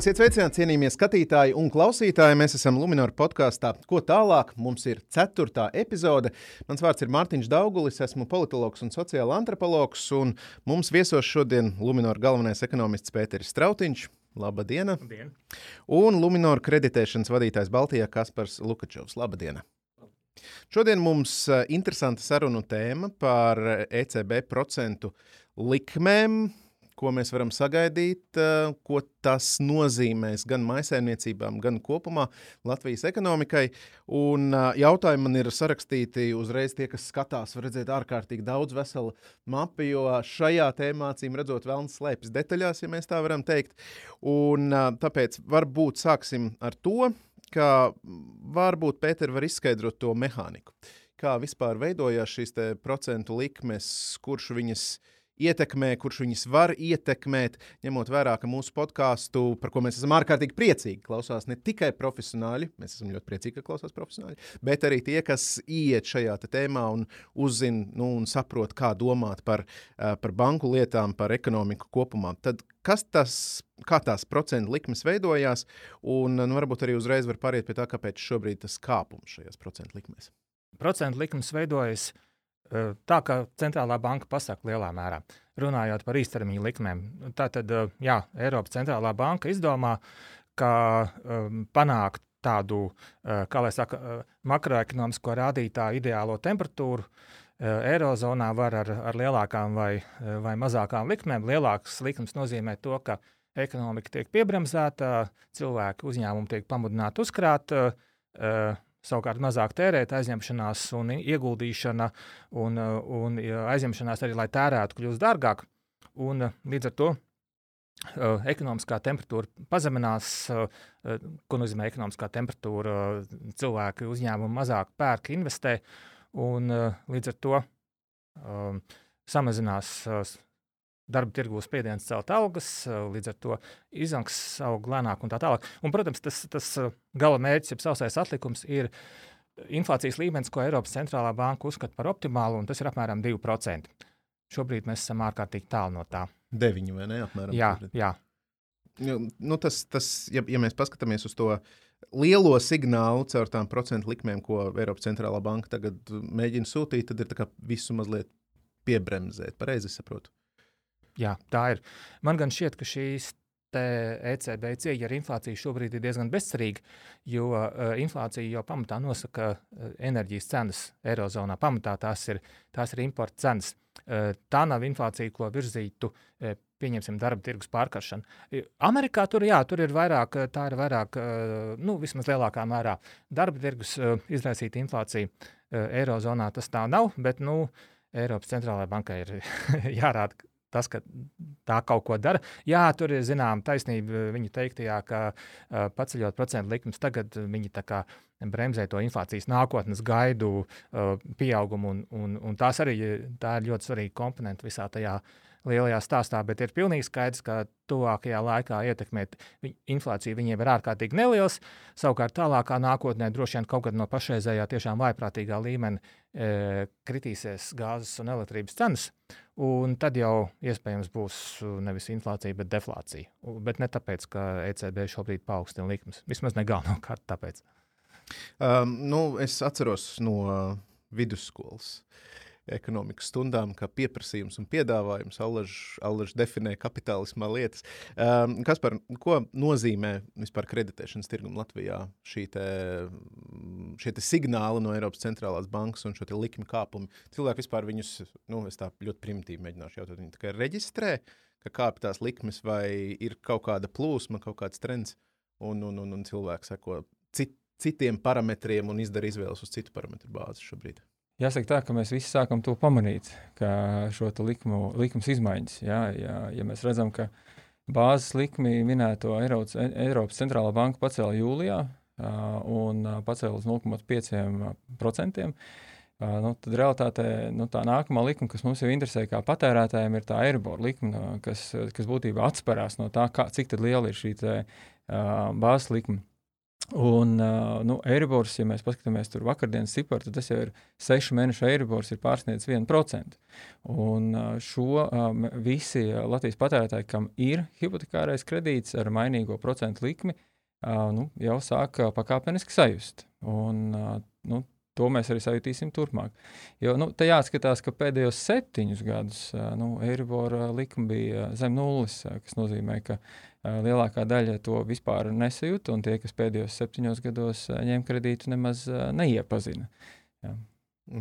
Esiet sveicināti, cienījamie skatītāji un klausītāji. Mēs esam Lunčija podkāstā. Ko tālāk? Mums ir ceturtā epizode. Mans vārds ir Mārtiņš Daugulis, esmu politologs un sociāla antropologs. Un mums viesos šodien Lunčija galvenais ekonomists Pēteris Strautiņš. Labdien! Labdien. Un Lunčija kreditēšanas vadītājs Baltijā Kaspars Lukačovs. Labdien! Šodien mums ir interesanta sarunu tēma par ECB procentu likmēm ko mēs varam sagaidīt, eh, ko tas nozīmēs gan maisaimniecībām, gan kopumā Latvijas ekonomikai. Un eh, jautājumi man ir sarakstīti uzreiz tie, kas skatās, var redzēt ārkārtīgi daudz veselu mapu, jo šajā tēmā, cīm redzot, vēlams slēpjas detaļās, ja mēs tā varam teikt. Un eh, tāpēc varbūt sāksim ar to, ka varbūt Pēter var izskaidrot to mehāniku. Kā vispār veidojās šīs procentu likmes, kurš viņas ir ietekmē, kurš viņus var ietekmēt, ņemot vērā, ka mūsu podkāstu, par ko mēs esam ārkārtīgi priecīgi, klausās ne tikai profesionāļi, mēs esam ļoti priecīgi, ka klausās profesionāļi, bet arī tie, kas iet šajā tēmā un uzzina nu, un saprot, kā domāt par, par banku lietām, par ekonomiku kopumā. Tad kas tas, kā tās procentu likmes veidojās, un nu, varbūt arī uzreiz var pāriet pie tā, kāpēc šobrīd tas kāpums šajās procentu likmēs. Procentu likmes veidojas uh, Eh, tā kā centrālā banka pasaka lielā mērā, runājot par īstermiņa likmēm. Tātad, eh, jā, Eiropas centrālā banka izdomā, ka um, panākt tādu, uh, kā lai saka, uh, makroekonomisko rādītāju ideālo temperatūru, uh, Eirozonā var ar, ar lielākām vai, vai mazākām likmēm. Lielākas likmes nozīmē to, ka ekonomika tiek piebremzēta, cilvēki uzņēmumi tiek pamudināti uzkrāt. Uh, Savukārt mazāk tērēt, aizņemšanās un ieguldīšana un, un aizņemšanās arī, lai tērētu, kļūst dārgāk. Un, līdz ar to uh, ekonomiskā temperatūra pazeminās. Uh, ko nozīmē ekonomiskā temperatūra? Cilvēki, uzņēmumi mazāk pērk, investē, un uh, līdz ar to um, samazinās darba tirgus spiediens celt algas, līdz ar to izmaksas aug lēnāk un tā tālāk. Un, protams, tas, tas gala mērķis, jeb sausais atlikums, ir inflācijas līmenis, ko Eiropas centrālā banka uzskata par optimālu, un tas ir apmēram 2%. Šobrīd mēs esam ārkārtīgi tālu no tā. 9 vai ne? Apmēram, jā, jā. Nu, tas, tas, ja, ja mēs paskatāmies uz to lielo signālu caur tām procentu likmēm, ko Eiropas centrālā banka tagad mēģina sūtīt, tad ir visu mazliet piebremzēt. Pareizi saprotu. Jā, tā ir. Man gan šķiet, ka šīs ECB cieņa ar inflāciju šobrīd ir diezgan bezcerīga, jo uh, inflācija jau pamatā nosaka uh, enerģijas cenas Eirozonā. Pamatā tās ir, tās ir importa cenas. Uh, tā nav inflācija, ko virzītu, uh, pieņemsim, darba tirgus pārkaršana. Uh, Amerikā tur, jā, tur ir vairāk, tā ir vairāk, uh, nu, vismaz lielākā mērā darba tirgus uh, izraisīta inflācija. Uh, Eirozonā tas tā nav, bet, nu, Eiropas centrālajai bankai ir jārāda, tas, ka tā kaut ko dara. Jā, tur ir zināma taisnība viņa teiktajā, ka uh, paceļot procentu likmes, tagad viņi bremzē to inflācijas nākotnes gaidu uh, pieaugumu, un, un, un tās arī tā ir ļoti svarīga komponente visā tajā uh, lielajā stāstā, bet ir pilnīgi skaidrs, ka tuvākajā laikā ietekmēt inflāciju viņiem ir ārkārtīgi neliels. Savukārt tālākā nākotnē droši vien kaut kad no pašreizējā tiešām vājprātīgā līmeņa e, kritīsies gāzes un elektrības cenas. Un tad jau iespējams būs nevis inflācija, bet deflācija. Bet ne tāpēc, ka ECB šobrīd paaugstina likmes. Vismaz ne galvenokārt tāpēc. Um, nu, es atceros no uh, vidusskolas. Uh, ekonomikas stundām, kā pieprasījums un piedāvājums. Allaž definē kapitālismā lietas. Um, kas par ko nozīmē vispār kreditēšanas tirgumu Latvijā šī te, šie te signāli no Eiropas centrālās bankas un šo likmi kāpumu? Cilvēki vispār viņus, nu, es tā ļoti primitīvi mēģināšu jautāt, viņi tikai reģistrē, ka kāp tās likmes vai ir kaut kāda plūsma, kaut kāds trends un, un, un, un cilvēki seko cit, citiem parametriem un izdara izvēles uz citu parametru bāzes šobrīd. Jāsaka tā, ka mēs visi sākam to pamanīt, ka šo likumu, likums izmaiņas. Jā, jā, ja mēs redzam, ka bāzes likmi minēto Eiropas, Eiropas centrālā banka pacēla jūlijā un pacēla uz 0,5%. Nu, tad realitātē nu, tā nākamā likme, kas mums jau interesē, kā patērētājiem, ir tā Eiribor likme, kas, kas būtībā atspērās no tā, kā, cik liela ir šī te, bāzes likme. Un, uh, nu, Eiribors, ja mēs paskatāmies tur vakardienas ciparu, tad tas jau ir sešu mēnešu Eiribors, ir pārsniedzis 1%. Un uh, šo um, visi Latvijas patērētāji, kam ir hipotekārais kredīts ar mainīgo procentu likmi, uh, nu, jau sāk uh, pakāpeniski sajust. Un, uh, nu, To mēs arī sajutīsim turpmāk. Jo nu, te jāskatās, ka pēdējos septiņus gadus nu, Eiribora likme bija zem nulles, kas nozīmē, ka lielākā daļa to vispār nesajūta, un tie, kas pēdējos septiņos gados ņēma kredītu, nemaz neiepazina. Jā.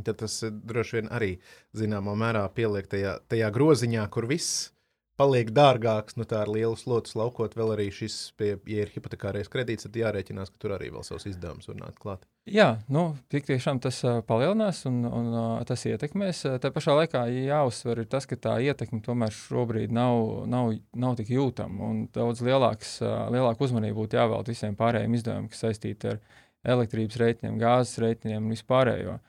Tad tas droši vien arī zināmā mērā pieliek tajā, tajā groziņā, kur viss paliek dārgāks. Nu, tā ir liela slotas laukot, vēl arī šis, pie, ja ir hipotekārais kredīts, tad jārēķinās, ka tur arī vēl savus izdevumus var nākt klāt. Jā, nu, tik tiešām tas uh, palielinās un, un uh, tas ietekmēs. Tā pašā laikā jāuzsver tas, ka tā ietekme tomēr šobrīd nav, nav, nav tik jūtama. Daudz lielāks, uh, lielāka uzmanība būtu jāvēlta visiem pārējiem izdevumiem, kas saistīti ar elektrības rēķiniem, gāzes rēķiniem un vispārējo.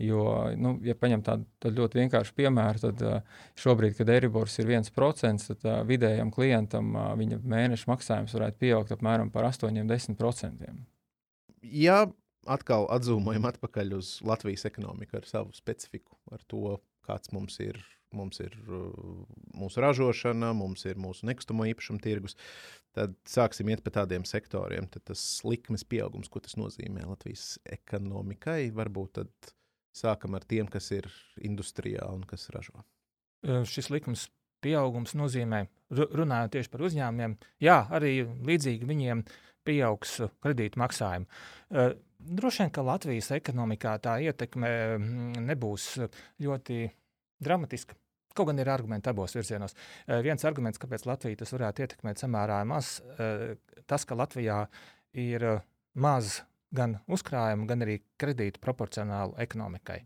Jo, nu, ja paņem tādu, tādu ļoti vienkāršu piemēru, tad šobrīd, kad Eiribors ir 1%, tad vidējam klientam viņa mēneša maksājums varētu pieaugt apmēram par 8-10%. Ja atkal atzūmojam atpakaļ uz Latvijas ekonomiku ar savu specifiku, ar to, kāds mums ir. Mums ir uh, mūsu ražošana, mums ir mūsu nekustamo īpašumu tirgus. Tad sāksim iet pa tādiem sektoriem. Tad tas likmes pieaugums, ko tas nozīmē Latvijas ekonomikai, varbūt tad Sākam ar tiem, kas ir industrijā un kas ražo. Šis likums pieaugums nozīmē, runājot tieši par uzņēmumiem, jā, arī līdzīgi viņiem pieaugs kredītu maksājumi. Droši vien, ka Latvijas ekonomikā tā ietekme nebūs ļoti dramatiska. Kaut gan ir argumenti abos virzienos. Viens arguments, kāpēc Latvija tas varētu ietekmēt samērā maz, tas, ka Latvijā ir maz gan uzkrājumu, gan arī kredītu proporcionālu ekonomikai.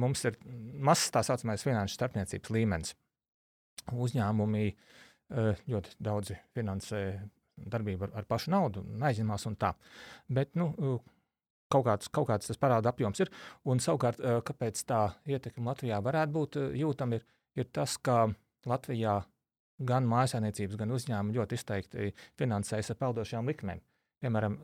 Mums ir mazs tā saucamais finanšu starpniecības līmenis. Uzņēmumi eh, ļoti daudzi finansē darbību ar, ar pašu naudu, aizņemās un tā. Bet nu, kaut kāds, kaut kāds tas parāda apjoms ir. Un savukārt, eh, kāpēc tā ietekme Latvijā varētu būt jūtama, ir, ir tas, ka Latvijā gan mājsainiecības, gan uzņēmumi ļoti izteikti finansējas ar peldošajām likmēm. Piemēram,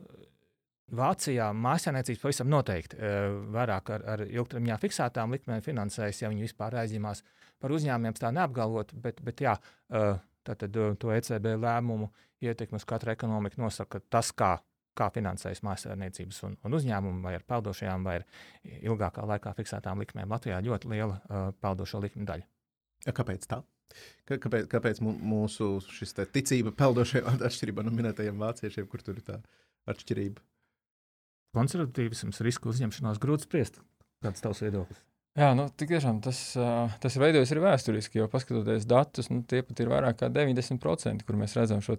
Vācijā māksliniecības pavisam noteikti uh, vairāk ar, ar ilgtermiņā fiksētām likmēm finansējas, ja viņi vispār aizņemās par uzņēmumiem, tā neapgalvot. Bet, bet jā, uh, tātad uh, to ECB lēmumu ietekmi uz katru ekonomiku nosaka tas, kā, kā finansējas māksliniecības un, un uzņēmumi, vai ar peldošajām, vai ar ilgākā laikā fiksētām likmēm. Latvijā ļoti liela uh, peldošo likmi daļa. Ja, kāpēc tā? Kāpēc, kāpēc mūsu ticība peldošajām atšķirībā no minētajiem vāciešiem, kur tur ir tā atšķirība? Konservatīvisms, riska uzņemšanās grūti spriest. Kāds ir tavs viedoklis? Jā, nu, tiešām tas, tas ir veidojas arī vēsturiski, jo paskatoties datus, nu, tie pat ir vairāk kā 90%, kur mēs redzam šo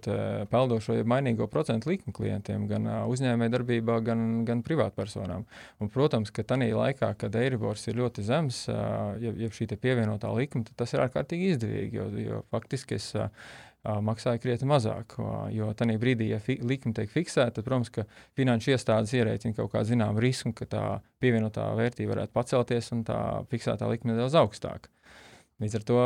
peldošo, ja mainīgo procentu likmi klientiem, gan uzņēmējdarbībā, gan, gan privātpersonām. Un, protams, ka tajā laikā, kad Eiribors ir ļoti zems, ja, ja šī pievienotā likme, tas ir ārkārtīgi izdevīgi, jo, jo faktiski es maksāja krietni mazāk. Jo tajā brīdī, ja likme tiek fiksēta, tad, protams, ka finanšu iestādes ierēķina kaut kādu zināmu risku, ka tā pievienotā vērtība varētu pacelties un tā fiksētā likme nedaudz augstāka. Līdz ar to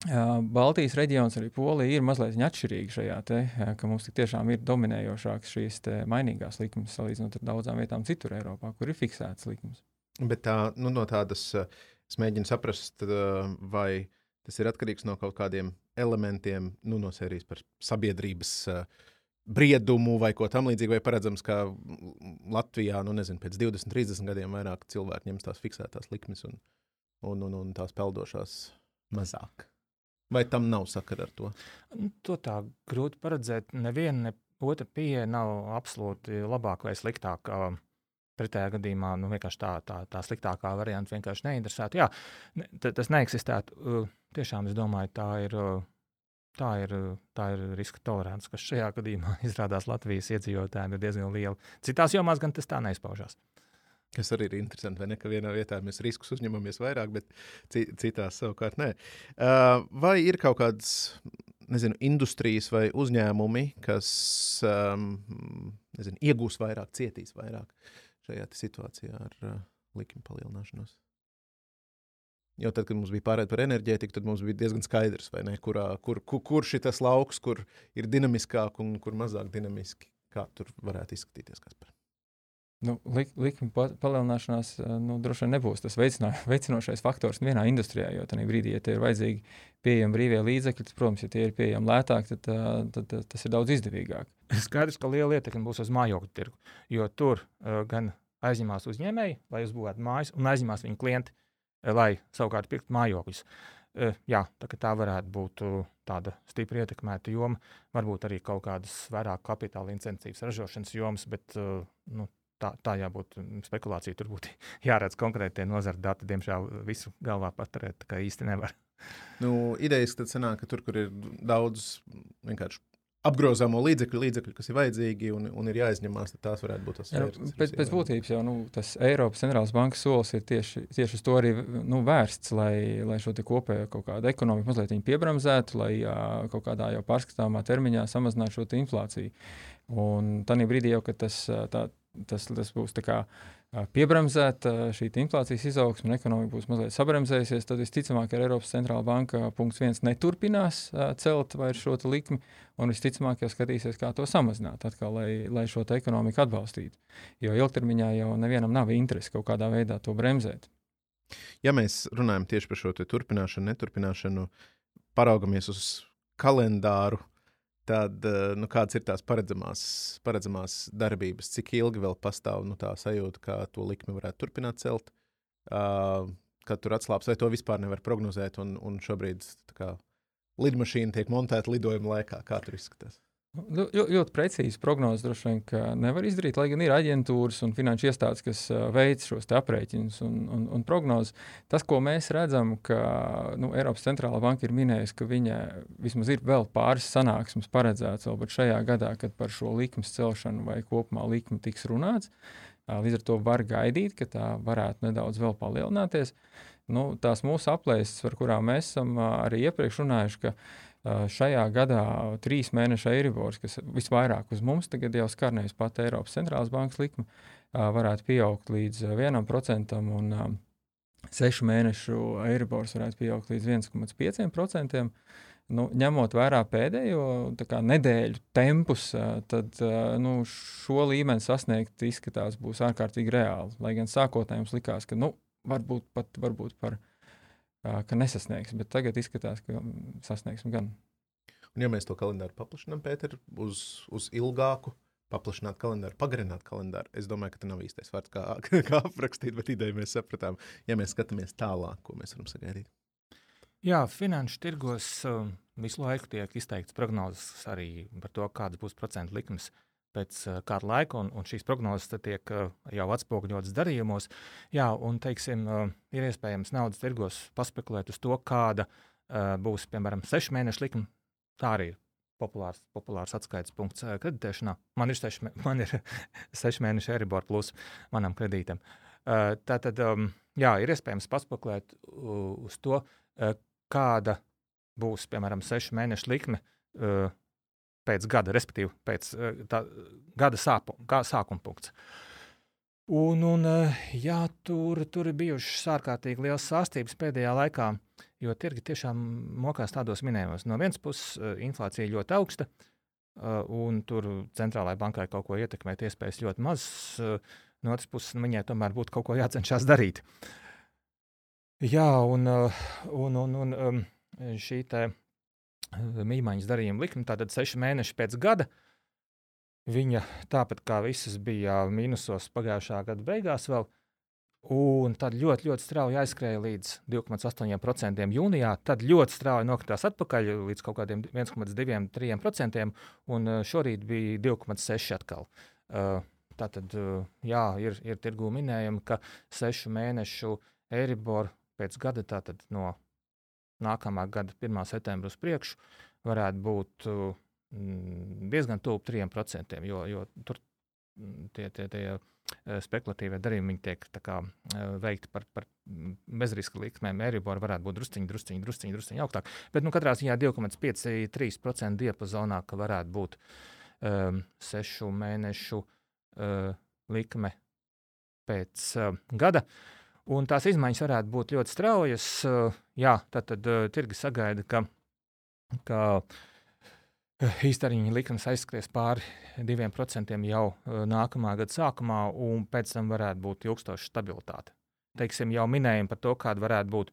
Baltijas reģions, arī Polija, ir mazliet atšķirīga šajā te, ka mums tiešām ir dominējošākas šīs mainīgās likmes salīdzinot ar daudzām vietām citur Eiropā, kur ir fiksētas likmes. Bet tā, nu, no tādas, es mēģinu saprast, vai tas ir atkarīgs no kaut kādiem elementiem nu, no sērijas par sabiedrības uh, briedumu vai ko tamlīdzīgu, vai paredzams, ka Latvijā, nu nezinu, pēc 20, 30 gadiem vairāk cilvēku ņems tās fiksētās likmes un, un, un, un tās peldošās mazāk. Vai tam nav sakara ar to? Nu, to tā grūti paredzēt. Neviena ne otra pieeja nav absolūti labāka vai sliktāka. Pretējā gadījumā nu, tā, tā, tā sliktākā varianta vienkārši neinteresētu. Jā, tas neeksistētu. Tiešām es domāju, tā ir Tā ir, tā ir riska tolerance, kas šajā gadījumā izrādās Latvijas iedzīvotājiem ir diezgan liela. Citās jomās gan tas tā neizpaužās. Kas arī ir interesanti, vai ne? Ka vienā vietā mēs riskus uzņemamies vairāk, bet citās savukārt nē. Uh, vai ir kaut kādas nezinu, industrijas vai uzņēmumi, kas um, nezinu, iegūs vairāk, cietīs vairāk šajā situācijā ar uh, likuma palielināšanos? Jo tad, kad mums bija pārējai par enerģētiku, tad mums bija diezgan skaidrs, ne, kurā, kur, kur, kurš ir tas lauks, kur ir dinamiskāk un kur mazāk dinamiski. Kā tur varētu izskatīties? Kaspar? Nu, lik, likuma pa, palielināšanās nu, droši vien nebūs tas veicinā, veicinošais faktors vienā industrijā, jo tajā brīdī, ja tie ir vajadzīgi pieejami brīvie līdzekļi, tad, protams, ja tie ir pieejami lētāk, tad, tad, tad tas ir daudz izdevīgāk. Skaidrs, ka liela ietekme būs uz mājokļu tirgu, jo tur uh, gan aizņemās uzņēmēji, lai uzbūvētu mājas, un aizņemās viņu klienti, lai savukārt pirktu mājokļus. Uh, jā, tā, tā varētu būt uh, tāda stipri ietekmēta joma, varbūt arī kaut kādas vairāk kapitāla intensīvas ražošanas jomas, bet uh, nu, tā, tā jābūt mm, spekulācija. Tur būtu jāredz konkrēti nozara dati. Diemžēl visu galvā paturēt īsti nevar. Nu, idejas tad sanāk, ka tur, kur ir daudz vienkārši apgrozāmo līdzekļu, līdzekļu, kas ir vajadzīgi un, un ir jāizņemās, tad tās varētu būt tas vērts, pēc, pēc būtības jau nu, tas Eiropas centrālās bankas solis ir tieši, tieši uz to arī nu, vērsts, lai, lai šo kopējo kaut kādu ekonomiku mazliet piebremzētu, lai jā, kaut kādā jau pārskatāmā termiņā samazinātu šo inflāciju. Un tādā brīdī jau, kad tas, tā, tas, tas būs piebremzēta šī inflācijas izaugsme un ekonomika būs mazliet sabremzējusies, tad visticamāk, ka Eiropas centrālā banka punkts viens neturpinās celt vairs šo likmi, un visticamāk jau skatīsies, kā to samazināt, atkal, lai, lai šo ekonomiku atbalstītu. Jo ilgtermiņā jau nevienam nav interesi kaut kādā veidā to bremzēt. Ja mēs runājam tieši par šo turpināšanu, neturpināšanu, paraugamies uz kalendāru, tad eh, nu, kādas ir tās paredzamās, paredzamās darbības, cik ilgi vēl pastāv nu, tā sajūta, ka to likmi varētu turpināt celt, uh, kad tur atslābs, vai to vispār nevar prognozēt. Un, un šobrīd kā, lidmašīna tiek montēta lidojuma laikā. Kā tur izskatās? Ļoti, precīzi prognozes droši vien nevar izdarīt, lai gan ir aģentūras un finanšu iestādes, kas veic šos aprēķinus un, un, un prognozes. Tas, ko mēs redzam, ka nu, Eiropas centrālā banka ir minējusi, ka viņa vismaz ir vēl pāris sanāksmes paredzētas vēl šajā gadā, kad par šo likmes celšanu vai kopumā likmi tiks runāts. Līdz ar to var gaidīt, ka tā varētu nedaudz vēl palielināties. Nu, tās mūsu aplēses, par kurām mēs esam arī iepriekš runājuši, ka šajā gadā trīs mēnešu eiribors, kas visvairāk uz mums tagad jau skar nevis pat Eiropas centrālās bankas likme, varētu pieaugt līdz 1% un sešu mēnešu eiribors varētu pieaugt līdz 1,5%. Nu, ņemot vērā pēdējo kā, nedēļu tempus, tad nu, šo līmeni sasniegt izskatās būs ārkārtīgi reāli. Lai gan sākotnēji mums likās, ka nu, varbūt pat varbūt par ka nesasniegs, bet tagad izskatās, ka sasniegsim gan. Un, ja mēs to kalendāru paplašinām, Pēter, uz, uz ilgāku, paplašināt kalendāru, pagarināt kalendāru, es domāju, ka tas nav īstais vārds, kā, kā aprakstīt, bet ideju mēs sapratām, ja mēs skatāmies tālāk, ko mēs varam sagaidīt. Jā, finanšu tirgos uh, visu laiku tiek izteikts prognozes arī par to, kādas būs procentu likmes. Uh, pēc uh, kāda laika, un, un šīs prognozes tiek uh, jau atspoguļotas darījumos. Jā, un teiksim, uh, ir iespējams naudas tirgos paspekulēt uz to, kāda būs, piemēram, sešu mēnešu likme. Tā arī ir populārs, populārs atskaites punkts kreditēšanā. Man ir seši, man ir seši mēneši Eiribor plus manam kredītam. Uh, Tātad, um, jā, ir iespējams paspekulēt uz to, kāda būs, piemēram, sešu mēnešu likme. Pēc gada, respektīvi pēc eh, tā, gada sāpu, sākuma punkts. Un, un eh, jā, tur, tur ir bijušas ārkārtīgi liels sāstības pēdējā laikā, jo tirgi tiešām mokās tādos minējumos. No vienas puses, eh, inflācija ļoti augsta, un tur centrālajai bankai kaut ko ietekmēt iespējas ļoti maz. No otras puses, nu, viņai tomēr būtu kaut ko jācenšas darīt. Jā, un, un, un, un um, šī te mīmaiņas darījuma likme, tātad seši mēneši pēc gada. Viņa tāpat kā visas bija mīnusos pagājušā gada beigās, vēl, un tad ļoti, ļoti strauji aizskrēja līdz 2,8% jūnijā. Tad ļoti strauji nokritās atpakaļ līdz kaut kādiem 1,2-3%, un šorīt bija 2,6% atkal. Tātad, jā, ir, ir tirgū minējumi, ka sešu mēnešu Eiribor pēc gada tātad no nākamā gada 1. septembra uz priekšu varētu būt mm, diezgan tuvu 3%, jo, jo tur mm, tie, tie, tie eh, spekulatīvie darījumi tiek kā, eh, veikti par, par mm, bezriska likmēm. Eiribor varētu būt drusciņi, drusciņi, drusciņi, drusciņi augstāk. Bet nu, katrā ziņā 2,53% diapazonā, ka varētu būt um, sešu mēnešu uh, likme pēc uh, gada. Uh, Un tās izmaiņas varētu būt ļoti straujas. Jā, tad, tad tirgi sagaida, ka, ka īstermiņa likmes aizskries pāri 2% jau nākamā gada sākumā, un pēc tam varētu būt ilgstoša stabilitāte. Teiksim, jau minējām par to, kāda varētu būt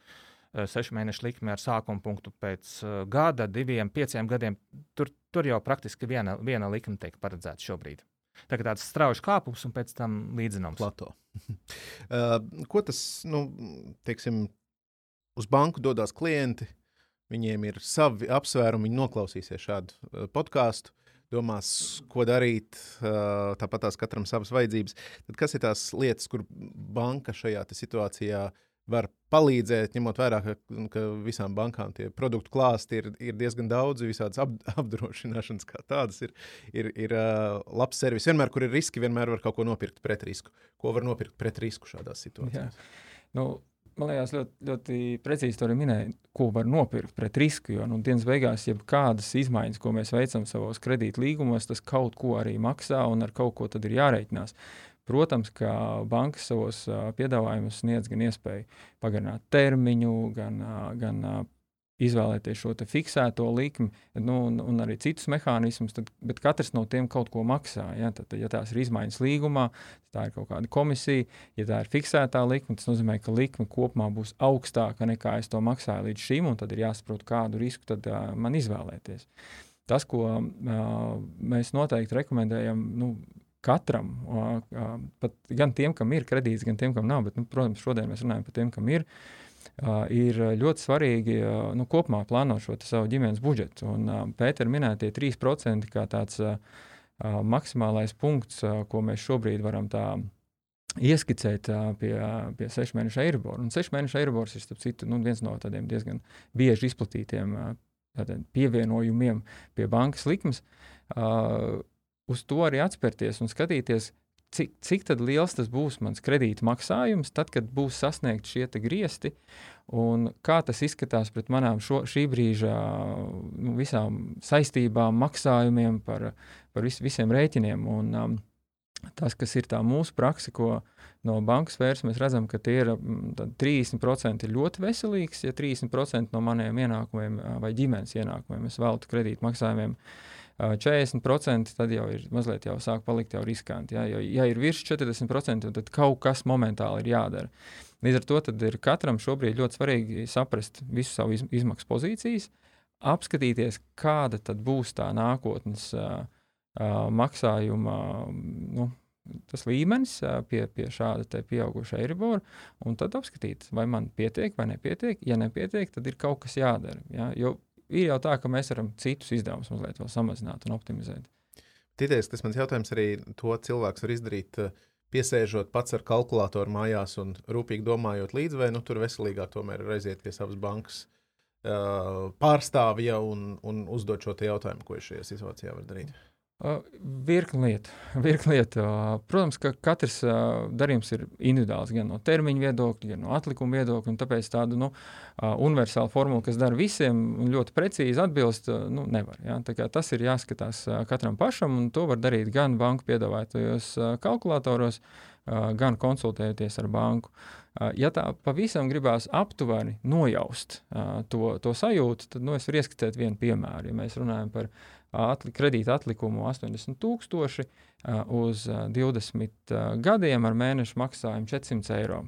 sešu mēnešu likme ar sākuma punktu pēc gada, diviem, pieciem gadiem. Tur, tur jau praktiski viena, viena likme tiek paredzēta šobrīd. Tā tāds strauji kāpums un pēc tam līdzināms. Plato. uh, ko tas, nu, teiksim, uz banku dodas klienti? Viņiem ir savi apsvērumi, viņi noklausīsies šādu uh, podkāstu, domās, ko darīt. Uh, tāpat tās katram savas vajadzības. Tad kas ir tās lietas, kur banka šajā situācijā uh, var palīdzēt, ņemot vērā, ka, ka visām bankām tie produktu klāsti ir, ir diezgan daudz, visādas ap, apdrošināšanas kā tādas ir, ir, ir uh, labs servis. Vienmēr, kur ir riski, vienmēr var kaut ko nopirkt pret risku. Ko var nopirkt pret risku šādās situācijās? Nu, man liekas, ļoti, ļoti precīzi arī minēja, ko var nopirkt pret risku. Jo nu, dienas beigās, ja kādas izmaiņas, ko mēs veicam savos kredītlīgumos, tas kaut ko arī maksā un ar kaut ko tad ir jārēķinās. Protams, ka bankas savos piedāvājumus sniedz gan iespēju pagarināt termiņu, gan, gan izvēlēties šo fiksēto likmi, nu, un, un arī citus mehānismus, tad, bet katrs no tiem kaut ko maksā. Ja, tad, ja tās ir izmaiņas līgumā, tā ir kaut kāda komisija, ja tā ir fiksētā likme, tas nozīmē, ka likme kopumā būs augstāka nekā es to maksāju līdz šim, un tad ir jāsaprot, kādu risku tad, uh, man izvēlēties. Tas, ko uh, mēs noteikti rekomendējam, nu, katram, pat gan tiem, kam ir kredīts, gan tiem, kam nav. Bet, nu, protams, šodien mēs runājam par tiem, kam ir. Ir ļoti svarīgi nu, kopumā plānot šo savu ģimenes budžetu. Un Pēters minēja tie 3% kā tāds maksimālais punkts, ko mēs šobrīd varam tā ieskicēt pie, pie 6 mēnešu eiribora. Un 6 mēnešu eiribors ir citu, nu, viens no tādiem diezgan bieži izplatītiem pievienojumiem pie bankas likmes. Uh, uz to arī atspērties un skatīties, cik, cik liels tas būs mans kredīta maksājums, tad, kad būs sasniegti šie griezti, un kā tas izskatās pret manām šo, šī brīža nu, visām saistībām, maksājumiem, par, par vis, visiem rēķiniem. Un, um, tas, kas ir tā mūsu praksa, ko no bankas sfēras mēs redzam, ka tie ir 30% ir ļoti veselīgs, ja 30% no maniem ienākumiem vai ģimenes ienākumiem es veltu kredīt maksājumiem. 40% tad jau ir mazliet jau sāk palikt jau riskanti. Ja, jo, ja ir virs 40%, tad kaut kas momentāli ir jādara. Līdz ar to ir katram šobrīd ļoti svarīgi saprast visu savu iz, izmaksu pozīcijas, apskatīties, kāda tad būs tā nākotnes uh, uh, maksājuma. Nu, tas līmenis pie, pie šāda pieauguša eiribora, un tad apskatīt, vai man pietiek vai nepietiek. Ja nepietiek, tad ir kaut kas jādara. Ja? Jo ir jau tā, ka mēs varam citus izdevumus mazliet samazināt un optimizēt. Tities, tas mans jautājums arī to cilvēks var izdarīt. Piesēžot pats ar kalkulātoru mājās un rūpīgi domājot līdzi, vai nu, tur veselīgāk tomēr ir aiziet pie savas bankas uh, pārstāvja un, un uzdot šo jautājumu, ko šajā situācijā var darīt. Virkni lietu. Virkni lietu. Protams, ka katrs darījums ir individuāls gan no termiņa viedokļa, gan no atlikuma viedokļa. Tāpēc tādu nu, universālu formulu, kas dara visiem un ļoti precīzi atbilst, nu, nevar. Ja? Tas ir jāskatās katram pašam, un to var darīt gan banku piedāvātajos kalkulatoros, gan konsultējoties ar banku. Ja tā pavisam gribās aptuveni nojaust to, to sajūtu, tad nu, es varu ieskatīt vienu piemēru. Ja mēs runājam par atli, kredīta atlikumu 80,000 uz 20 gadiem ar mēnešu maksājumu 400 eiro.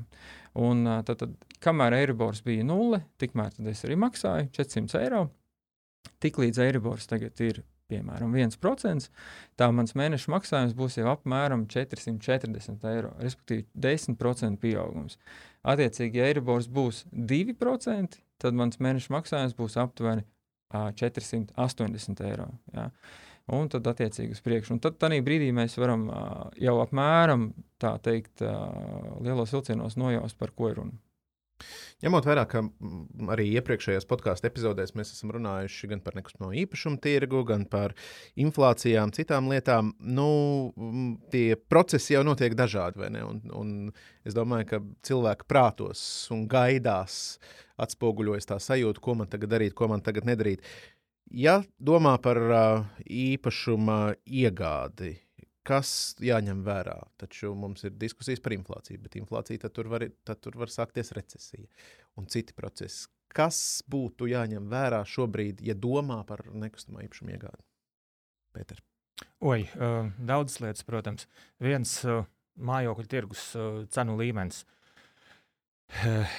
Un, tad, tad, kamēr Eiribors bija nulle, tikmēr es arī maksāju 400 eiro. Tiklīdz Eiribors tagad ir piemēram 1%, tā mans mēneša maksājums būs jau apmēram 440 eiro, respektīvi 10% pieaugums. Attiecīgi, ja Eiribors būs 2%, tad mans mēneša maksājums būs aptuveni 480 eiro. Jā. Un tad, attiecīgi, uz priekšu. Un tad, tādā brīdī mēs varam jau apmēram tā teikt, lielos vilcienos nojaust, par ko ir runa. Ņemot vērā, ka arī iepriekšējās podkāstu epizodēs mēs esam runājuši gan par nekustamo īpašumu tirgu, gan par inflācijām, citām lietām, nu, tie procesi jau notiek dažādi. Un, un es domāju, ka cilvēki prātos un gaidās atspoguļojas tā sajūta, ko man tagad darīt, ko man tagad nedarīt. Ja domā par īpašuma iegādi, kas jāņem vērā? Taču mums ir diskusijas par inflāciju, bet inflācija tad tur var, tad tur var sākties recesija un citi procesi. Kas būtu jāņem vērā šobrīd, ja domā par nekustamā īpašuma iegādi? Pēter? Oi, uh, daudzas lietas, protams. Viens uh, mājokļu tirgus uh, cenu līmenis.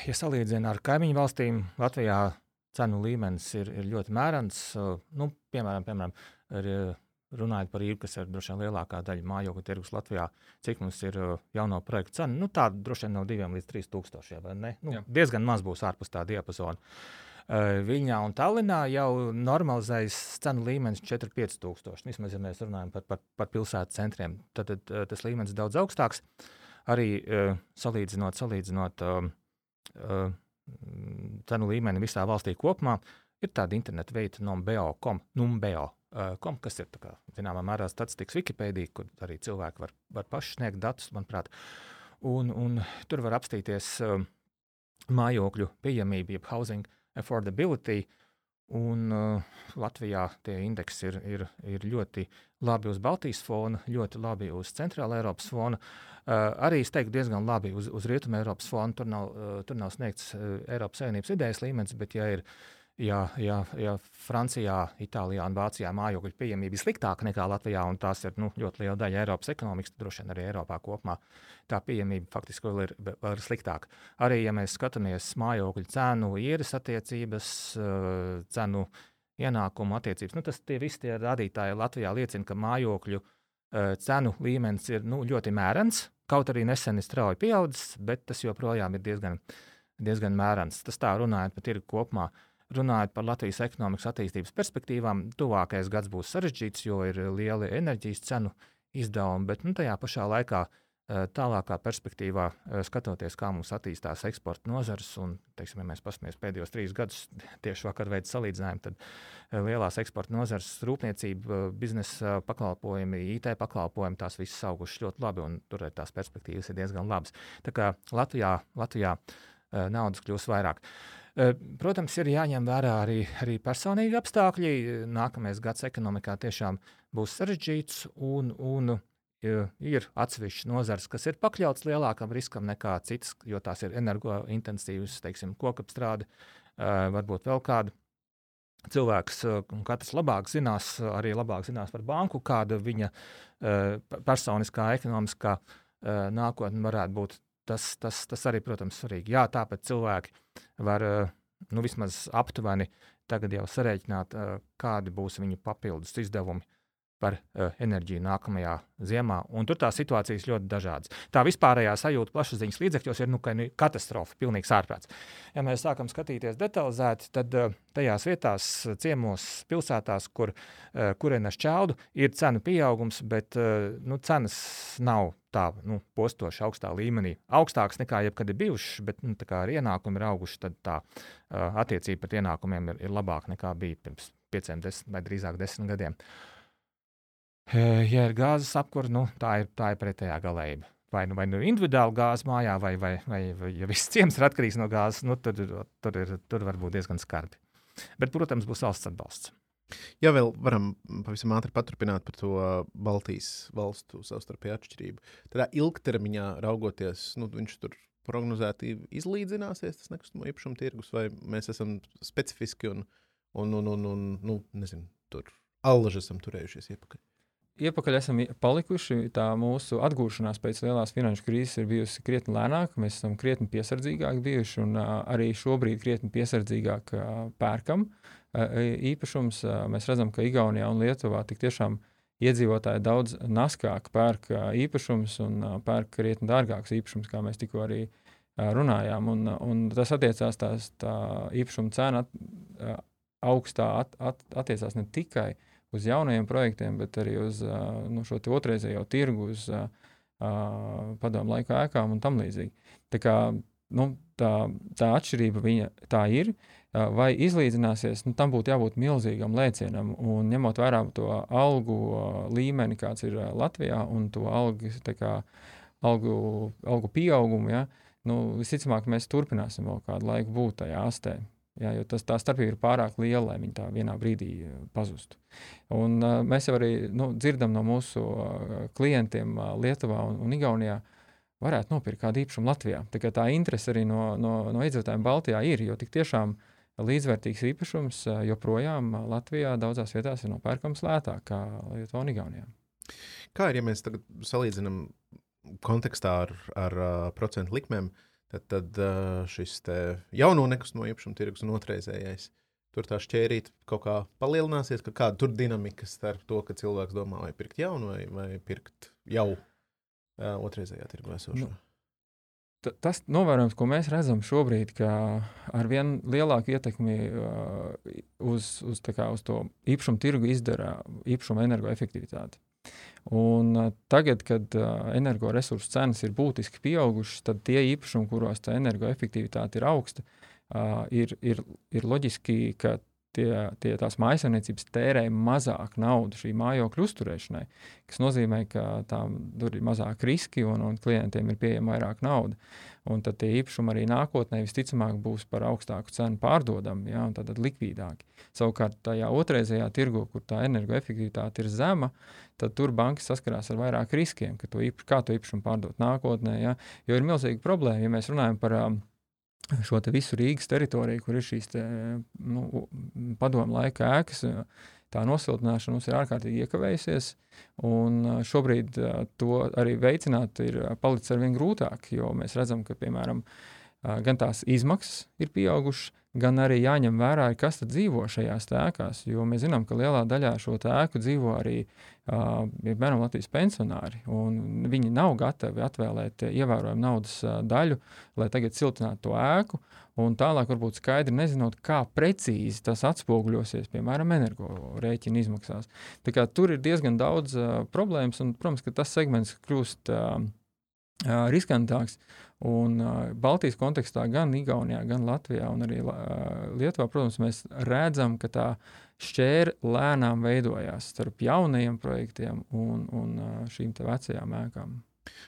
Ja salīdzina ar kaimiņu valstīm, Latvijā cenu līmenis ir, ir ļoti mērens. Nu, piemēram, piemēram uh, runājot par īru, kas ir droši vien lielākā daļa mājokļu tirgus Latvijā, cik mums ir uh, jauno projektu cena, nu, tāda droši vien no 2 līdz 3 tūkstošiem. Nu, Jā. diezgan maz būs ārpus tā diapazona. Uh, Viņā un Tallinā jau normalizējas cenu līmenis 4-5 tūkstoši. Vismaz, ja mēs runājam par, par, par pilsētu centriem, tad, tad uh, tas līmenis ir daudz augstāks. Arī salīdzinot, salīdzinot uh, cenu līmeni visā valstī kopumā, ir tāda interneta veida numbeo.com, numbeo kom, kas ir kā, zināmā mērā statistikas Wikipēdija, kur arī cilvēki var, var paši sniegt datus, manuprāt. Un, un tur var apstīties uh, mājokļu pieejamību, jeb housing affordability. Un uh, Latvijā tie indeksi ir, ir, ir ļoti labi uz Baltijas fona, ļoti labi uz Centrālā Eiropas fona. Uh, arī es teiktu, diezgan labi uz, uz Rietumē Eiropas fona. Tur nav, uh, tur nav sniegts uh, Eiropas Savienības idejas līmenis, bet ja ir uh, ja, ja, ja Francijā, Itālijā un Vācijā mājokļu pieejamība ir sliktāka nekā Latvijā, un tās ir nu, ļoti liela daļa Eiropas ekonomikas, tad droši vien arī Eiropā kopumā tā pieejamība faktiski vēl ir, vēl ir sliktāka. Arī, ja mēs skatāmies mājokļu cenu, īres attiecības, eh, cenu ienākumu attiecības, nu, tas tie visi tie rādītāji Latvijā liecina, ka mājokļu eh, cenu līmenis ir nu, ļoti mērens, kaut arī nesen ir strauji pieaudzis, bet tas joprojām ir diezgan, diezgan mērens. Tas tā runājot par tirgu kopumā. Uh, Runājot par Latvijas ekonomikas attīstības perspektīvām, tuvākais gads būs sarežģīts, jo ir lieli enerģijas cenu izdevumi, bet nu, tajā pašā laikā eh, tālākā perspektīvā, eh, skatoties, kā mums attīstās eksporta nozares, un, teiksim, ja mēs paskatāmies pēdējos trīs gadus, tieši vakar veidā salīdzinājumu, tad eh, lielās eksporta nozares, rūpniecība, biznesa pakalpojumi, IT pakalpojumi, tās visas augušas ļoti labi, un tur tās perspektīvas ir diezgan labas. Tā kā Latvijā, Latvijā naudas kļūs vairāk. Uh, protams, ir jāņem vērā arī, arī personīgi apstākļi. Nākamais gads ekonomikā tiešām būs sarežģīts, un, un eh, ir atsevišķas nozares, kas ir pakļautas lielākam riskam nekā citas, jo tās ir energointensīvas, teiksim, kokapstrāde, eh, varbūt vēl kāda. Cilvēks, katrs labāk zinās, arī labāk zinās par banku, kāda viņa personiskā, ekonomiskā nākotne varētu būt tas, tas, tas arī, protams, svarīgi. Jā, tāpēc cilvēki var eh, nu, vismaz aptuveni tagad jau sarēķināt, eh, kādi būs viņu papildus izdevumi par uh, enerģiju nākamajā ziemā. Un tur tās situācijas ļoti dažādas. Tā vispārējā sajūta plašsaziņas līdzekļos ir nu, ka, nu, katastrofa, pilnīgs ārprāts. Ja mēs sākam skatīties detalizēti, tad tajās vietās, ciemos, pilsētās, kur kurienes čaudu, ir cenu pieaugums, bet nu, cenas nav tā nu, postoši augstā līmenī. Augstāks nekā jebkad ir bijušas, bet nu, ar ienākumu ir auguši, tad tā uh, attiecība pret ienākumiem ir, ir labāka nekā bija pirms pieciem, desmit vai drīzāk desmit gadiem. Uh, Ja ir gāzes apkūra, nu, tā, ir, tā ir pretējā galējība. Vai nu, vai nu individuāli gāzi mājā, vai, vai, vai, vai ja viss ciems ir atkarīgs no gāzes, nu, tad tur, ir, tur var būt diezgan skarbi. Bet, protams, būs valsts atbalsts. Ja vēl varam pavisam ātri paturpināt par to Baltijas valstu savstarpēju atšķirību, tad ilgtermiņā raugoties, nu, viņš tur prognozēti izlīdzināsies, tas nekustamo īpašumu tirgus, vai mēs esam specifiski un, un, un, un, un nu, nezinu, tur allaži esam turējušies iepakaļ iepakaļ esam palikuši. Tā mūsu atgūšanās pēc lielās finanšu krīzes ir bijusi krietni lēnāka. Mēs esam krietni piesardzīgāki bijuši un uh, arī šobrīd krietni piesardzīgāk uh, pērkam uh, īpašums. Uh, mēs redzam, ka Igaunijā un Lietuvā tik tiešām iedzīvotāji daudz naskāk pērk uh, īpašums un uh, pērk krietni dārgāks īpašums, kā mēs tikko arī uh, runājām. Un, un tas attiecās tās tā īpašuma cena at, uh, augstā at, at, attiecās ne tikai uz uz jaunajiem projektiem, bet arī uz nu, šo otrreizējo tirgu, uz padomu laika ēkām un tam līdzīgi. Tā, kā, nu, tā, tā atšķirība viņa tā ir. Vai izlīdzināsies, nu, tam būtu jābūt milzīgam lēcienam. Un ņemot vērā to algu līmeni, kāds ir Latvijā, un to algu, kā, algu, algu pieaugumu, ja, nu, visticamāk, mēs turpināsim vēl kādu laiku būt tajā astē. Jā, jo tas, tā starpība ir pārāk liela, lai viņi tā vienā brīdī eh, pazustu. Un, uh, mēs jau arī nu, dzirdam no mūsu uh, klientiem uh, Lietuvā un, un Igaunijā, varētu nopirkt kādu īpašumu Latvijā. Tā, tā interese arī no, no, no iedzīvotājiem Baltijā ir, jo tik tiešām līdzvērtīgs īpašums joprojām Latvijā daudzās vietās ir nopērkams lētāk nekā Lietuvā un Igaunijā. Kā ir, ja mēs tagad salīdzinām kontekstā ar, ar uh, procentu likmēm, tad, tad šis jauno nekustamo īpašumu tirgus un otrreizējais. Tur tā šķērīte kaut kā palielināsies, ka kāda tur dinamika starp to, ka cilvēks domā, vai pirkt jaunu, vai, vai pirkt jau uh, otrreizējā tirgu esošo. Nu, tas novērojums, ko mēs redzam šobrīd, ka ar vien lielāku ietekmi uh, uz, uz, kā, uz to īpašumu tirgu izdara īpašuma energoefektivitāte. Un, uh, tagad, kad uh, energoresursu cenas ir būtiski pieaugušas, tad tie īpašumi, kuros tā energoefektivitāte ir augsta, uh, ir, ir, ir loģiski, ka tie, tie tās mājsaimniecības tērē mazāk naudas šī mājokļa uzturēšanai, kas nozīmē, ka tām tur ir mazāk riski un, un klientiem ir pieejama vairāk naudas. Un tad tie īpašumi arī nākotnē visticamāk būs par augstāku cenu pārdodami, ja, un tad likvidāki. Savukārt tajā otrreizējā tirgu, kur tā energoefektivitāte ir zema, tad tur bankas saskarās ar vairāk riskiem, ka to īpaš, kā to īpašumu pārdot nākotnē. Ja, jo ir milzīga problēma, ja mēs runājam par um, šo visu Rīgas teritoriju, kur ir šīs te, nu, padomu laika ēkas. Tā nosiltināšana mums ir ārkārtīgi iekavējusies, un šobrīd to arī veicināt ir palicis ar vien grūtāk, jo mēs redzam, ka, piemēram, gan tās izmaksas ir pieaugušas, gan arī jāņem vērā, kas dzīvo šajās ēkās. Jo mēs zinām, ka lielā daļā šo ēku dzīvo arī uh, piemēram, Latvijas pensionāri. Viņi nav gatavi atvēlēt ievērojumu naudas uh, daļu, lai tagad siltinātu to ēku. Un tālāk, varbūt skaidri nezinot, kā precīzi tas atspoguļosies, piemēram, energorēķina izmaksās. Tur ir diezgan daudz uh, problēmas, un, protams, tas segments kļūst uh, riskantāks. Un uh, Baltijas kontekstā, gan Igaunijā, gan Latvijā un arī uh, Lietuvā, protams, mēs redzam, ka tā šķēra lēnām veidojās starp jaunajiem projektiem un, un uh, šīm vecajām ēkām.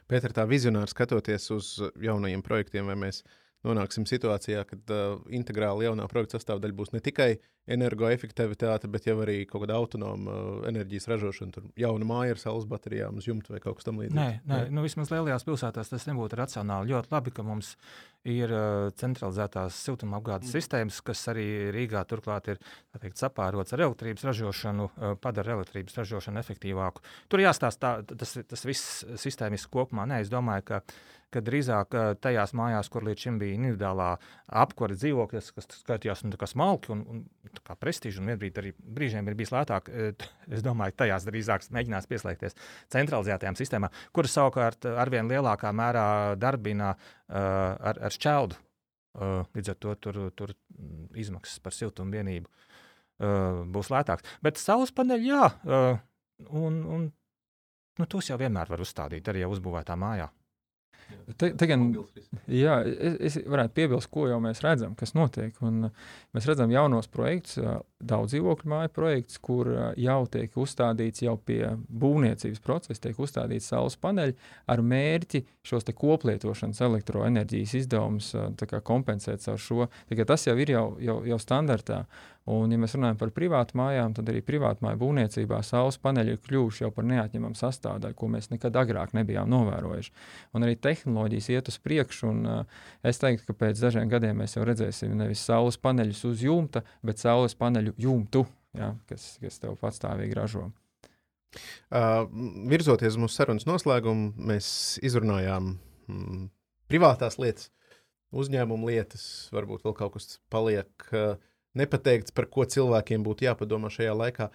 Pēc tam, vizionāri skatoties uz jaunajiem projektiem, vai mēs nonāksim situācijā, kad uh, integrāli jaunā projekta sastāvdaļa būs ne tikai energoefektivitāte, bet jau arī kaut kāda autonoma uh, enerģijas ražošana, tur jauna māja ar saules baterijām uz jumta vai kaut kas tamlīdzīgs. Nē, nē, nē. Nu, vismaz lielajās pilsētās tas nebūtu racionāli. Ļoti labi, ka mums ir uh, centralizētās siltumapgādes mm. sistēmas, kas arī Rīgā turklāt ir teikt, sapārots ar elektrības ražošanu, uh, padara elektrības ražošanu efektīvāku. Tur jāstāsta tas, tas viss sistēmiski kopumā. Nē, es domāju, ka ka drīzāk tajās mājās, kur līdz šim bija individuālā apkūra dzīvoklis, kas skatījās nu, smalki un, un kā prestiži, un vienbrīd arī brīžiem ir bijis lētāk, es domāju, tajās drīzāk mēģinās pieslēgties centralizētajām sistēmām, kuras savukārt arvien lielākā mērā darbina uh, ar, ar šķeldu. Uh, līdz ar to tur, tur izmaksas par siltumvienību uh, būs lētākas. Bet saules paneļi, jā, uh, un, un nu, tos jau vienmēr var uzstādīt arī jau uzbūvētā mājā. Te, te gan, jā, es, es varētu piebilst, ko jau mēs redzam, kas notiek. Un mēs redzam jaunos projektus, daudz dzīvokļu māju projektus, kur jau tiek uzstādīts jau pie būvniecības procesa, tiek uzstādīts saules paneļi ar mērķi šos koplietošanas elektroenerģijas izdevumus kompensēt ar šo. Tas jau ir jau, jau, jau standartā. Un, ja mēs runājam par privātu mājām, tad arī privātu māju būvniecībā saules paneļi ir kļuvuši jau par neatņemamu sastāvdaļu, ko mēs nekad agrāk nebijām novērojuši. Un arī tehnoloģijas iet uz priekšu, un uh, es teiktu, ka pēc dažiem gadiem mēs jau redzēsim nevis saules paneļus uz jumta, bet saules paneļu jumtu, ja, kas, kas tev patstāvīgi ražo. Uh, virzoties mūsu sarunas noslēgumu, mēs izrunājām mm, privātās lietas, uzņēmumu lietas, varbūt vēl kaut kas paliek. Uh, nepateikts, par ko cilvēkiem būtu jāpadomā šajā laikā.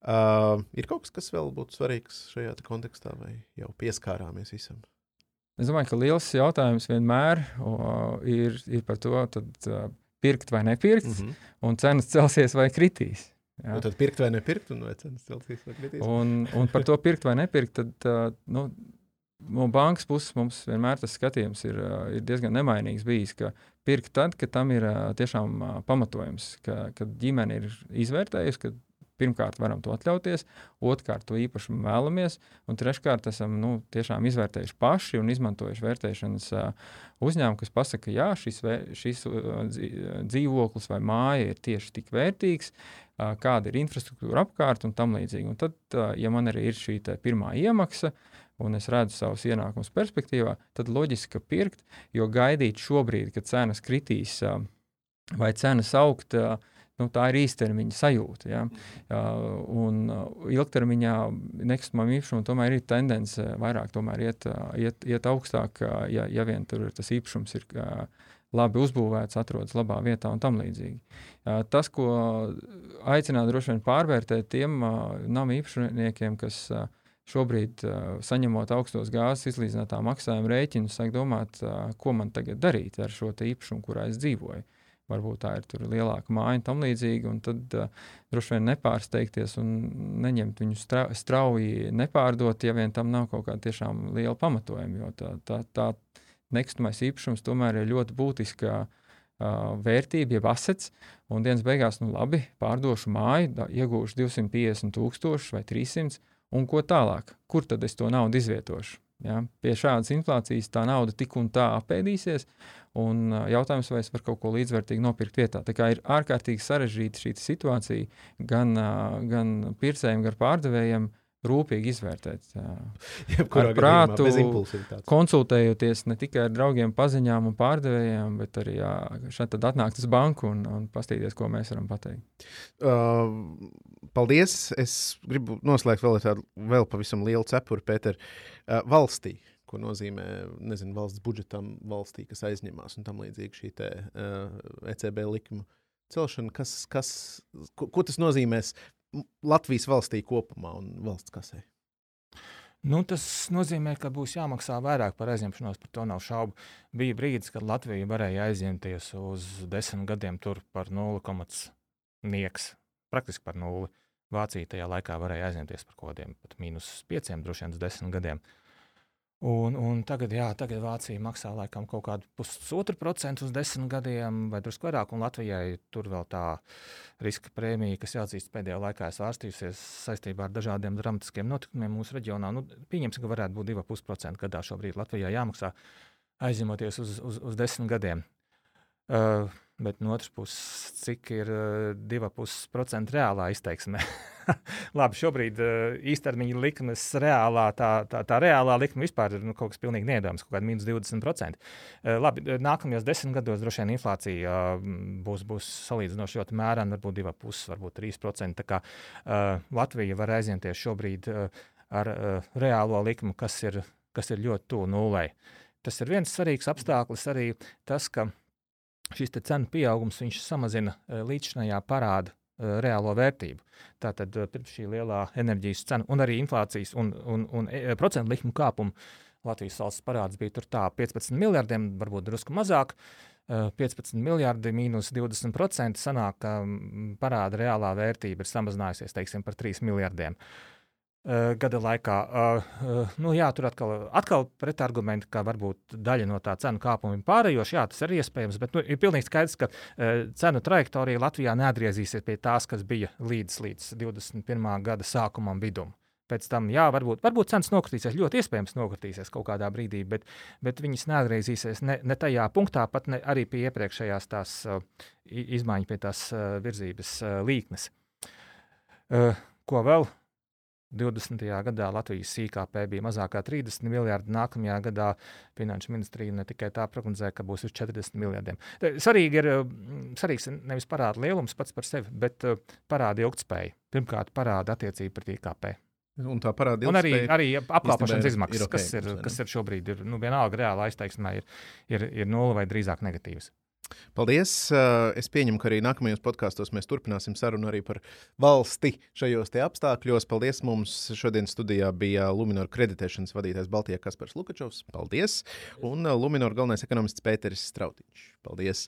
Uh, ir kaut kas, kas vēl būtu svarīgs šajā kontekstā, vai jau pieskārāmies visam? Es domāju, ka liels jautājums vienmēr uh, ir, ir par to, tad, uh, pirkt vai nepirkt, mm -hmm. un cenas celsies vai kritīs. Ja? Nu, tad pirkt vai nepirkt, un vai cenas celsies vai kritīs. Un, un par to pirkt vai nepirkt, tad uh, nu, no bankas puses mums vienmēr tas skatījums ir, ir diezgan nemainīgs bijis, ka pirkt tad, kad tam ir tiešām pamatojums, ka, kad ģimene ir izvērtējusi, ka pirmkārt varam to atļauties, otrkārt to īpašumu vēlamies, un treškārt esam nu, tiešām izvērtējuši paši un izmantojuši vērtēšanas uzņēmumu, kas pasaka, ka šis, šis dzīvoklis vai māja ir tieši tik vērtīgs, kāda ir infrastruktūra apkārt un tam līdzīgi. Un tad, ja man arī ir šī pirmā iemaksa, un es redzu savus ienākumus perspektīvā, tad loģiski, ka pirkt, jo gaidīt šobrīd, kad cenas kritīs vai cenas augt, nu, tā ir īstermiņa sajūta. Ja? Un ilgtermiņā nekustamam īpašumam tomēr ir tendence vairāk iet, iet, iet augstāk, ja, ja vien tur tas īpašums ir labi uzbūvēts, atrodas labā vietā un tam līdzīgi. Tas, ko aicinātu droši vien pārvērtēt tiem nama īpašniekiem, kas šobrīd, saņemot augstos gāzes izlīdzinātā maksājuma rēķinu, sāk domāt, ko man tagad darīt ar šo īpašumu, kurā es dzīvoju varbūt tā ir lielāka māja un tam līdzīgi. Un tad uh, droši vien nepārsteigties un neņemt viņu stra strauji nepārdot, ja vien tam nav kaut kāda tiešām liela pamatojuma. Jo tā, tā, tā nekustamais īpašums tomēr ir ļoti būtiska uh, vērtība, jeb asets. Un dienas beigās, nu labi, pārdošu māju, iegūšu 250 tūkstošus vai 300, un ko tālāk? Kur tad es to naudu izvietošu? Ja? Pie šādas inflācijas tā nauda tik un tā apēdīsies, un jautājums, vai es varu kaut ko līdzvērtīgu nopirkt vietā. Tā kā ir ārkārtīgi sarežģīta šī situācija gan, gan pircējiem, gan pārdevējiem rūpīgi izvērtēt. Jebkurā prātu, konsultējoties ne tikai ar draugiem, paziņām un pārdevējiem, bet arī šeit atnākt uz banku un, un paskatīties, ko mēs varam pateikt. Uh, paldies! Es gribu noslēgt vēl tādu vēl pavisam lielu cepuri, Pēter, uh, valstī. Ko nozīmē nezinu, valsts budžetam, valstī, kas aizņemās un tam līdzīgi šī te, uh, ECB likuma celšana. Kas, kas, ko, ko tas nozīmēs Latvijas valstī kopumā un valsts kasē? Nu, tas nozīmē, ka būs jāmaksā vairāk par aizņemšanos, par to nav šaubu. Bija brīdis, kad Latvija varēja aizņemties uz desmit gadiem par 0,nieks, praktiski par nulli. Vācija tajā laikā varēja aizņemties par kaut kādiem pat mīnus pieciem, droši vien uz desmit gadiem. Un, un tagad, jā, tagad Vācija maksā laikam kaut kādu pusotru procentu uz desmit gadiem, vai drusku vairāk. Un Latvijai tur vēl tā riska prēmija, kas jāatzīst pēdējā laikā, svārstījusies saistībā ar dažādiem dramatiskiem notikumiem mūsu reģionā. Nu, pieņemsim, ka varētu būt 2,5% gadā šobrīd Latvijai jāmaksā aizņemoties uz, uz, uz desmit gadiem. Uh, Bet no otras puses, cik ir uh, 2,5% reālā izteiksme? Labi, šobrīd uh, īstermiņa likmes reālā, tā, tā, tā reālā likme vispār ir nu, kaut kas pilnīgi neiedomājams, kaut kāda minus 20%. Uh, labi, nākamajos desmit gados droši vien inflācija uh, būs, būs salīdzinoši ļoti mērena, varbūt 2,5, varbūt 3%. Tā kā Latvija var aizņemties šobrīd ar reālo likmu, kas ir, kas ir ļoti tuvu nulai. Tas ir viens svarīgs apstākļus arī tas, ka šis cenu pieaugums samazina e, līdzinājā parāda e, reālo vērtību. Tātad e, pirms šī lielā enerģijas cena un arī inflācijas un, un, un procentu likuma kāpuma Latvijas valsts parāds bija tur tā 15 miljardiem, varbūt drusku mazāk. 15 miljardi mīnus 20% sanāk, ka parāda reālā vērtība ir samazinājusies teiksim, par 3 miljardiem. Uh, gada laikā. Uh, uh, nu, jā, tur atkal, atkal pretargumenti, ka varbūt daļa no tā cenu kāpuma ir pārējoša. Jā, tas ir iespējams, bet nu, ir pilnīgi skaidrs, ka cenu trajektorija Latvijā neatgriezīsies pie tās, kas bija līdz, līdz 21. gada sākumam vidum. Pēc tam, jā, varbūt, varbūt cenas nokritīsies, ļoti iespējams nokritīsies kaut kādā brīdī, bet, bet viņas neatgriezīsies ne, ne tajā punktā, pat ne, arī pie iepriekšējās tās izmaiņas, pie tās virzības līknes. Ko vēl? 20. gadā Latvijas IKP bija mazāk kā 30 miljardi. Nākamajā gadā Finanšu ministrija ne tikai tā prognozēja, ka būs uz 40 miljardiem. Svarīgi ir, svarīgs nevis parāda lielums pats par sevi, bet uh, parāda ilgspēja. Pirmkārt, parāda attiecība pret IKP. Un tā parāda un arī, arī apkalpošanas izmaksas, ir okay, kas, ir, kas ir šobrīd, ir nu, vienalga reāla aizteiksmē, ir, ir, ir nulle vai drīzāk negatīvas. Paldies! Eh, es pieņemu, ka arī nākamajos podkāstos mēs turpināsim sarunu arī par valsti šajos apstākļos. Paldies! Mums šodien studijā bija Lunčija kreditēšanas vadītājs Baltijā Kaspars Lukačovs. Paldies! Un eh, Lunčija galvenais ekonomists Pēteris Strautiņš. Paldies!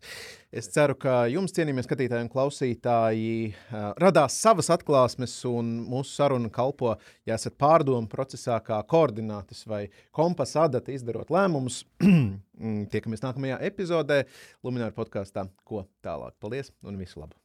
Es ceru, ka jums, cienījamie skatītāji un klausītāji, eh, radās savas atklāsmes, un mūsu saruna kalpo, ja esat pārdomu procesā, kā koordinātas vai kompasa adata izdarot lēmumus. Tiekamies nākamajā epizodē, Lunčija podkāstā. Ko tālāk? Paldies un visu labu!